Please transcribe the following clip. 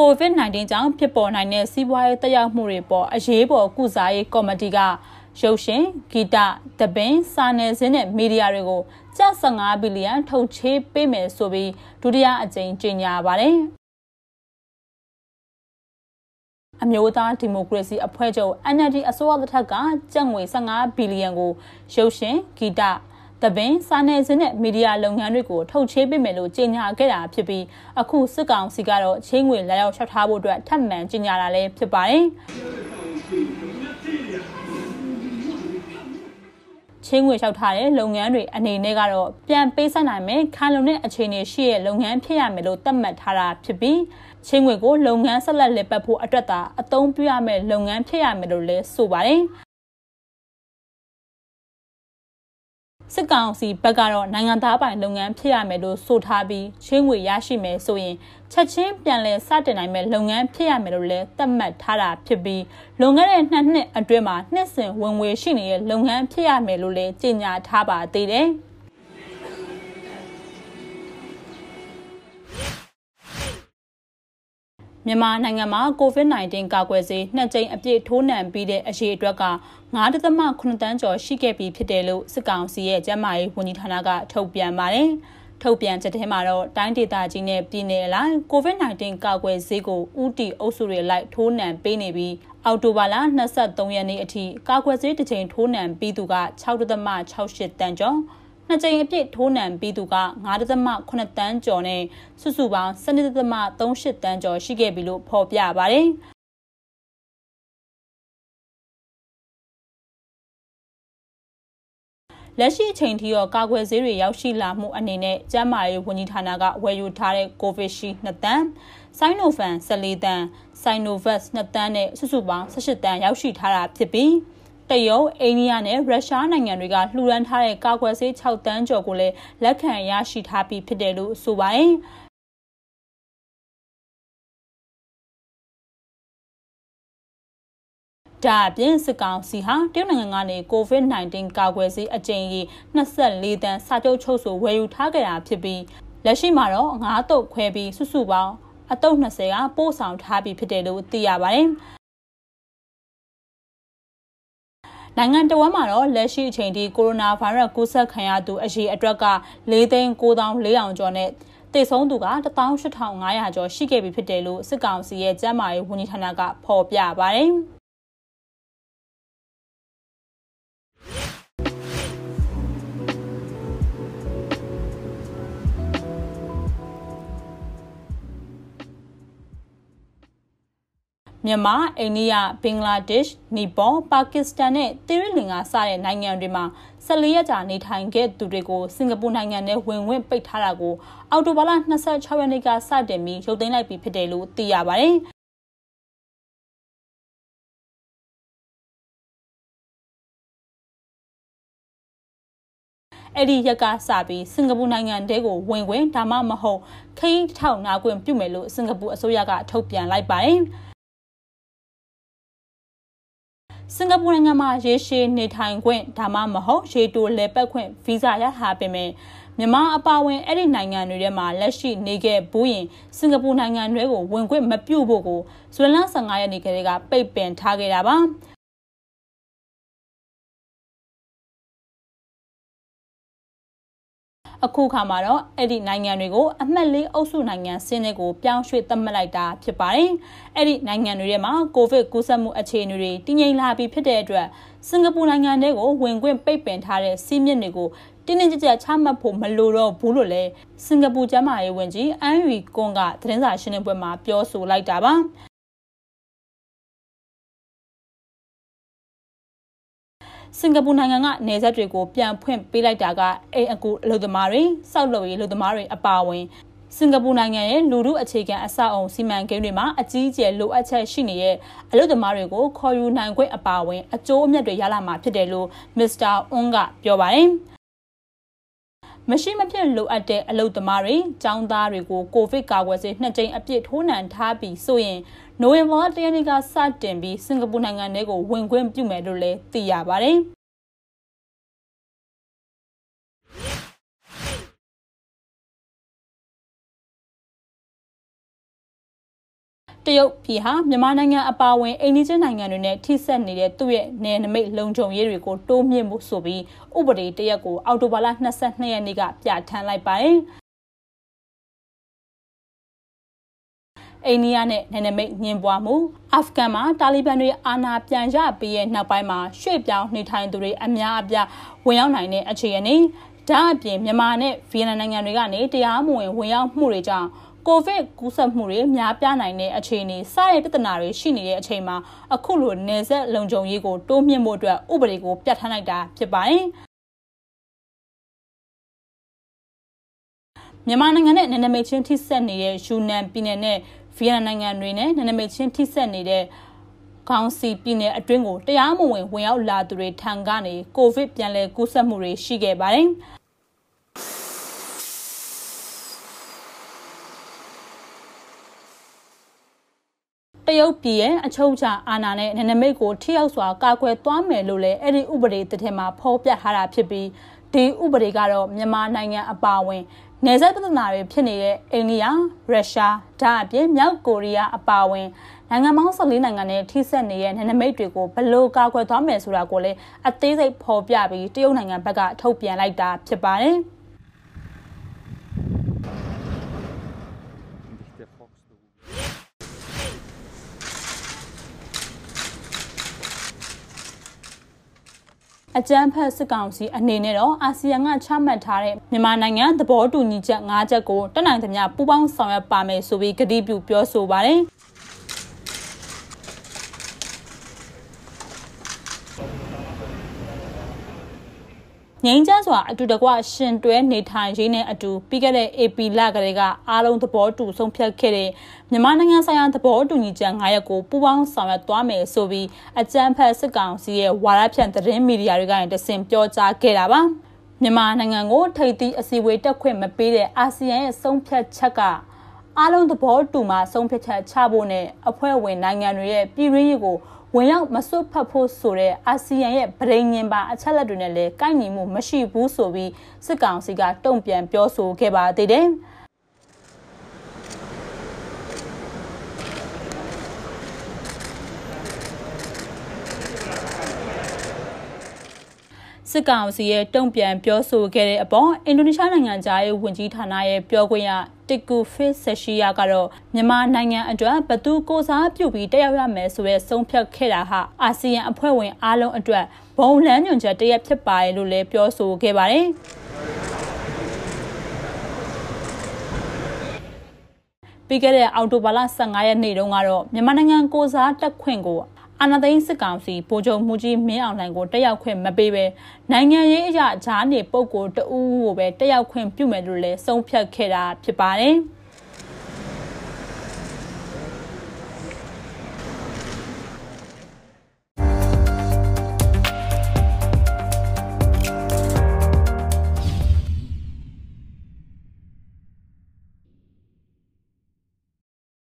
COVID-19 ကြောင့်ဖြစ်ပေါ်နိုင်တဲ့စီးပွားရေးတက်ရောက်မှုတွေပေါ်အရေးပေါ်ကုစားရေးကော်မတီကရုပ်ရှင်ဂီတတပင်းစာနယ်ဇင်းနဲ့မီဒီယာတွေကိုကျပ်15ဘီလီယံထုတ်ချေးပေးမယ်ဆိုပြီးဒုတိယအကြိမ်ကြေညာပါတယ်အမျိုးသားဒီမိုကရေစီအဖွဲ့ချုပ် NLD အစိုးရလက်ထက်ကကျပ်ငွေ15ဘီလီယံကိုရုပ်ရှင်ဂီတ တပင်းစာနယ်ဇင်းနဲ့မီဒီယာလုပ်ငန်းတွေကိုထုတ်ချေးပေးမယ်လို့ကြေညာခဲ့တာဖြစ်ပြီးအခုစစ်ကောင်စီကတော့ချင်းငွေလာရောက်လျှောက်ထားဖို့အတွက်ထပ်မံကြေညာတာလည်းဖြစ်ပါတယ်ချင်းငွေလျှောက်ထားတဲ့လုပ်ငန်းတွေအနေနဲ့ကတော့ပြန်ပေးဆိုင်နိုင်မယ်ခံလုံတဲ့အခြေအနေရှိတဲ့လုပ်ငန်းဖြစ်ရမယ်လို့သတ်မှတ်ထားတာဖြစ်ပြီးချင်းငွေကိုလုပ်ငန်းဆက်လက်လည်ပတ်ဖို့အတွက်သာအသုံးပြုရမယ့်လုပ်ငန်းဖြစ်ရမယ်လို့လည်းဆိုပါတယ် စစ်ကောင်စီဘက်ကတော့နိုင်ငံသားပိုင်လုပ်ငန်းဖြစ်ရမယ်လို့ဆိုထားပြီးချင်းငွေရရှိမယ်ဆိုရင်ချက်ချင်းပြန်လည်စတင်နိုင်မဲ့လုပ်ငန်းဖြစ်ရမယ်လို့လည်းသတ်မှတ်ထားတာဖြစ်ပြီးလွန်ခဲ့တဲ့နှစ်နှစ်အတွင်းမှာနှစ်စဉ်ဝင်ငွေရှိနေတဲ့လုပ်ငန်းဖြစ်ရမယ်လို့လည်းကြေညာထားပါသေးတယ်။ မြန်မာနိုင်ငံမှာ COVID-19 ကာကွယ်ဆေးနှစ်ကြိမ်အပြည့်ထိုးနှံပြီးတဲ့အရေးအတွက်က9.8တန်းကျော်ရှိခဲ့ပြီးဖြစ်တယ်လို့စစ်ကောင်စီရဲ့ကျန်းမာရေးဝန်ကြီးဌာနကထုတ်ပြန်ပါတယ်။ထုတ်ပြန်ချက်ထဲမှာတော့တိုင်းဒေသကြီးနဲ့ပြည်နယ်အလိုက် COVID-19 ကာကွယ်ဆေးကိုဥတီအုပ်စုတွေလိုက်ထိုးနှံပေးနေပြီးအောက်တိုဘာလ23ရက်နေ့အထိကာကွယ်ဆေးတစ်ကြိမ်ထိုးနှံပြီးသူက6.68တန်းကျော် နှစ်ကြိမ်အပြည့်ထိုးနှံပြီးသူက9.8တန်းကျော်နဲ့စုစုပေါင်း12.38တန်းကျော်ရှိခဲ့ပြီလို့ဖော်ပြပါတယ်။လက်ရှိအချိန်ထိတော့ကာကွယ်ဆေးတွေရောက်ရှိလာမှုအနေနဲ့ကျန်းမာရေးဝန်ကြီးဌာနကဝယ်ယူထားတဲ့ Covishield 2တန်း Sinovac 14တန်း Sinovac 2တန်းနဲ့စုစုပေါင်း18တန်းရောက်ရှိထားတာဖြစ်ပြီး တရုတ်အိန္ဒိယနဲ့ရုရှားနိုင်ငံတွေကလှူဒန်းထားတဲ့ကာကွယ်ဆေး6တန်းကျော်ကိုလည်းလက်ခံရရှိထားပြီးဖြစ်တယ်လို့ဆိုပါတယ်။ဒါအပြင်စစ်ကောင်စီဟာတရုတ်နိုင်ငံကနေ COVID-19 ကာကွယ်ဆေးအကြိမ်ကြီး24တန်းစာချုပ်ချုပ်ဆိုဝယ်ယူထားကြတာဖြစ်ပြီးလက်ရှိမှာတော့ငါးတုပ်ခွဲပြီးစုစုပေါင်းအတုပ်20ကပို့ဆောင်ထားပြီးဖြစ်တယ်လို့သိရပါတယ်။ နိုင်ငံတော်ဝန်မှာတော့လက်ရှိအချိန်ထိကိုရိုနာဗိုင်းရပ်စ်ကူးစက်ခံရသူအရေအတွက်က၄သိန်း9400ကျော်နဲ့တေဆုံးသူက18500ကျော်ရှိခဲ့ပြီဖြစ်တယ်လို့စစ်ကောင်စီရဲ့ကျန်းမာရေးဝန်ကြီးဌာနကဖော်ပြပါတယ်။ မြန်မာအိန္ဒိယဘင်္ဂလားဒေ့ရှ်နီပေါပါကစ္စတန်နဲ့သီရိလင်္ကာစတဲ့နိုင်ငံတွေမှာ14ရက်ကြာနေထိုင်ခဲ့သူတွေကိုစင်ကာပူနိုင်ငံနဲ့ဝင်ဝင်ပိတ်ထားတာကိုအော်တိုဘာလ26ရက်နေ့ကစတင်ပြီးရုပ်သိမ်းလိုက်ပြီးဖြစ်တယ်လို့သိရပါတယ်အဲ့ဒီရက်ကစပြီးစင်ကာပူနိုင်ငံတဲကိုဝင်ဝင်ဒါမှမဟုတ်ခရီးထောက်နာခွင့်ပြုမယ်လို့စင်ကာပူအစိုးရကထုတ်ပြန်လိုက်ပါတယ်။ စင်ကာပူနိုင်ငံမှာရေရှည်နေထိုင်ခွင့်ဒါမှမဟုတ်ရေတိုလည်ပတ်ခွင့်ဗီဇာရထားပေမဲ့မြန်မာအပါအဝင်အဲ့ဒီနိုင်ငံတွေထဲမှာလက်ရှိနေခဲ့ဘူးရင်စင်ကာပူနိုင်ငံတွေကိုဝင်ခွင့်မပြုဖို့ကိုဇွန်လ15ရက်နေ့ကလေးကပိတ်ပင်ထားခဲ့တာပါ အခုခါမှာတော့အဲ့ဒီနိုင်ငံတွေကိုအမှတ်လေးအုပ်စုနိုင်ငံစင်းတွေကိုပြောင်းရွှေ့သတ်မှတ်လိုက်တာဖြစ်ပါတယ်။အဲ့ဒီနိုင်ငံတွေထဲမှာကိုဗစ်ကူးစက်မှုအခြေအနေတွေတည်ငြိမ်လာပြီးဖြစ်တဲ့အတွက်စင်ကာပူနိုင်ငံတွေကိုဝင်ခွင့်ပိတ်ပင်ထားတဲ့စီးမြစ်တွေကိုတင်းတင်းကြပ်ကြပ်ချမှတ်ဖို့မလိုတော့ဘူးလို့လည်းစင်ကာပူကျန်းမာရေးဝန်ကြီးအန်ရီကွန်ကသတင်းစာရှင်းလင်းပွဲမှာပြောဆိုလိုက်တာပါ။ စင်ကာပူနိုင်ငံကနေဆက်တွေကိုပြန်ဖွင့်ပေးလိုက်တာကအိမ်အကူအလုပ်သမားတွေစောက်လုပ်ရေးအလုပ်သမားတွေအပါအဝင်စင်ကာပူနိုင်ငံရဲ့လူထုအခြေခံအဆောက်အုံစီမံကိန်းတွေမှာအကြီးအကျယ်လိုအပ်ချက်ရှိနေတဲ့အလုပ်သမားတွေကိုခေါ်ယူနိုင်ခွင့်အပါအဝင်အကျိုးအမြတ်တွေရလာမှာဖြစ်တယ်လို့မစ္စတာအွန်းကပြောပါတယ် မရှိမဖြစ်လိုအပ်တဲ့အလုပ်သမားတွေ၊ចောင်းသားတွေကိုကိုဗစ်ကာကွယ်ဆေးနှစ်ကြိမ်အပြည့်ထိုးနှံထားပြီးဆိုရင်နိုဝင်ဘာလ၁ရက်နေ့ကစတင်ပြီးစင်ကာပူနိုင်ငံထဲကိုဝင်ခွင့်ပြုမယ်လို့လည်းသိရပါတယ်။ တရုတ်ပြည်ဟာမြန်မာနိုင်ငံအပါအဝင်အိန္ဒိယနိုင်ငံတွေနဲ့ထိစပ်နေတဲ့သူ့ရဲ့နယ်နိမိတ်လုံခြုံရေးတွေကိုတိုးမြှင့်မှုဆိုပြီးဥပဒေတရက်ကိုအောက်တိုဘာလ22ရက်နေ့ကပြဋ္ဌာန်းလိုက်ပါတယ်။အိန္ဒိယနဲ့နယ်နိမိတ်ညင်ပွားမှုအာဖဂန်မှာတာလီဘန်တွေအာဏာပြန်ရပြီးရဲ့နောက်ပိုင်းမှာရွှေ့ပြောင်းနေထိုင်သူတွေအများအပြားဝင်ရောက်နိုင်တဲ့အခြေအနေဒါအပြင်မြန်မာနဲ့ဗီယက်နမ်နိုင်ငံတွေကနေတရားမဝင်ဝင်ရောက်မှုတွေကြောင့် ကိုဗစ်ကူးစက်မှုတွေများပြားနိုင်တဲ့အခြေအနေစတဲ့ပြဿနာတွေရှိနေတဲ့အချိန်မှာအခုလိုနေဆက်လုံခြုံရေးကိုတိုးမြှင့်ဖို့အတွက်ဥပဒေကိုပြဋ္ဌာန်းလိုက်တာဖြစ်ပါတယ်မြန်မာနိုင်ငံနဲ့နယ်နိမိတ်ချင်းထိစပ်နေတဲ့ယူနန်ပြည်နယ်နဲ့ဗီယက်နမ်နိုင်ငံတွေနဲ့နယ်နိမိတ်ချင်းထိစပ်နေတဲ့ခေါင်းစီပြည်နယ်အတွင်းကိုတရားမဝင်ဝင်ရောက်လာသူတွေထံကနေကိုဗစ်ပြန်လည်ကူးစက်မှုတွေရှိခဲ့ပါတယ်။ တရုတ်ပြည်ရဲ့အချုပ်ချာအာဏာနဲ့နယ်နိမိတ်ကိုထိရောက်စွာကာကွယ်သွားမယ်လို့လည်းအဲ့ဒီဥပဒေတစ်ထက်မှာဖော်ပြထားတာဖြစ်ပြီးဒီဥပဒေကတော့မြန်မာနိုင်ငံအပါအဝင်နယ်စပ်ပြဿနာတွေဖြစ်နေတဲ့အိန္ဒိယရုရှားဒါအပြင်မြောက်ကိုရီးယားအပါအဝင်နိုင်ငံပေါင်း14နိုင်ငံနဲ့ထိစပ်နေတဲ့နယ်နိမိတ်တွေကိုဘယ်လိုကာကွယ်သွားမယ်ဆိုတာကိုလည်းအသေးစိတ်ဖော်ပြပြီးတရုတ်နိုင်ငံဘက်ကထုတ်ပြန်လိုက်တာဖြစ်ပါတယ်။ အကြမ်းဖက်စစ်ကောင်စီအနေနဲ့တော့အာဆီယံကချမှတ်ထားတဲ့မြန်မာနိုင်ငံသဘောတူညီချက်၅ချက်ကိုတက်နိုင်သမျှပူးပေါင်းဆောင်ရွက်ပါမယ်ဆိုပြီးကတိပြုပြောဆိုပါတယ်။ ငိမ့်ချမ်းစွာအတူတကွရှင်တွဲနေထိုင်ရေးနဲ့အတူပြီးခဲ့တဲ့ AP လကလေးကအားလုံးသဘောတူဆုံးဖြတ်ခဲ့တဲ့မြန်မာနိုင်ငံဆိုင်ရာသဘောတူညီချက်9ရက်ကိုပူးပေါင်းဆောင်ရွက်သွားမယ်ဆိုပြီးအကြံဖတ်စစ်ကောင်စီရဲ့ဝါဒဖြန့်သတင်းမီဒီယာတွေကနေတစင်ပြောကြားခဲ့တာပါမြန်မာနိုင်ငံကိုထိပ်သီးအစည်းအဝေးတက်ခွင့်မပေးတဲ့အာဆီယံရဲ့ဆုံးဖြတ်ချက်ကအားလုံးသဘောတူမှဆုံးဖြတ်ချက်ချဖို့နဲ့အဖွဲ့ဝင်နိုင်ငံတွေရဲ့ပြည်ရင်းရေးကို ဝင်ရောက်မစွတ်ဖတ်ဖို့ဆိုတဲ့အာဆီယံရဲ့ဗရိညင်ပါအချက်လက်တွေနဲ့လည်းကိုက်ညီမှုမရှိဘူးဆိုပြီးစစ်ကောင်စီကတုံ့ပြန်ပြောဆိုခဲ့ပါသေးတယ်။ စစ်ကောင်စီရဲ့တုံ့ပြန်ပြောဆိုခဲ့တဲ့အပေါ်အင်ဒိုနီးရှားနိုင်ငံသားရဲ့ဝန်ကြီးဌာနရဲ့ပြောခွင့်ရတစ်ကူဖစ်ဆက်ရှိယာကတော့မြန်မာနိုင်ငံအတွက်ဘသူကိုစားပြုပြီးတက်ရောက်ရမယ်ဆိုရဲဆုံးဖြတ်ခဲ့တာဟာအာဆီယံအဖွဲ့ဝင်အားလုံးအတွက်ဘုံလန်းညွန်ချက်တရက်ဖြစ်ပါတယ်လို့လည်းပြောဆိုခဲ့ပါတယ်ပြီးခဲ့တဲ့အောက်တိုဘာလ15ရက်နေ့တုန်းကတော့မြန်မာနိုင်ငံကိုစားတက်ခွင့်ကို အာဏာသိမ်းစစ်ကောင်စီဗိုလ်ချုပ်မှုကြီးမင်းအောင်လှိုင်ကိုတက်ရောက်ခွင့်မပေးဘဲနိုင်ငံရေးအရာဂျားနေပုံကိုတအူးကိုပဲတက်ရောက်ခွင့်ပြုမယ်လို့လည်းဆုံးဖြတ်ခဲ့တာဖြစ်ပါတယ်။